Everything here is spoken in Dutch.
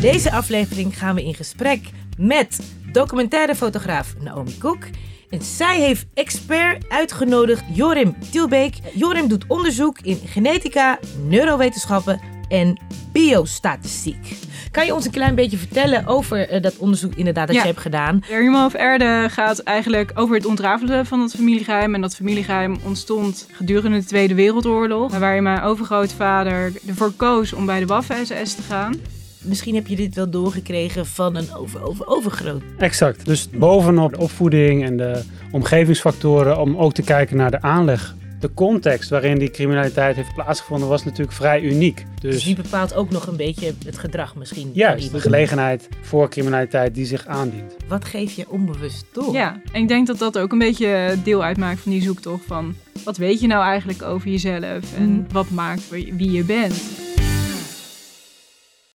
Deze aflevering gaan we in gesprek met documentaire fotograaf Naomi Koek. En zij heeft expert uitgenodigd Jorim Tielbeek. Jorim doet onderzoek in genetica, neurowetenschappen en biostatistiek. Kan je ons een klein beetje vertellen over eh, dat onderzoek inderdaad dat Ja. je hebt gedaan? Human of Erde gaat eigenlijk over het ontrafelen van dat familiegeheim. En dat familiegeheim ontstond gedurende de Tweede Wereldoorlog. Waarin mijn overgrootvader ervoor koos om bij de Waffen-SS te gaan. Misschien heb je dit wel doorgekregen van een over, over, overgroot. Exact. Dus bovenop de opvoeding en de omgevingsfactoren om ook te kijken naar de aanleg. De context waarin die criminaliteit heeft plaatsgevonden was natuurlijk vrij uniek. Dus Dus die bepaalt ook nog een beetje het gedrag misschien. juist, de gelegenheid voor criminaliteit die zich aandient. Wat geef je onbewust door? Ja, en ik denk dat dat ook een beetje deel uitmaakt van die zoektocht van... wat weet je nou eigenlijk over jezelf en Mm. wat maakt wie je bent?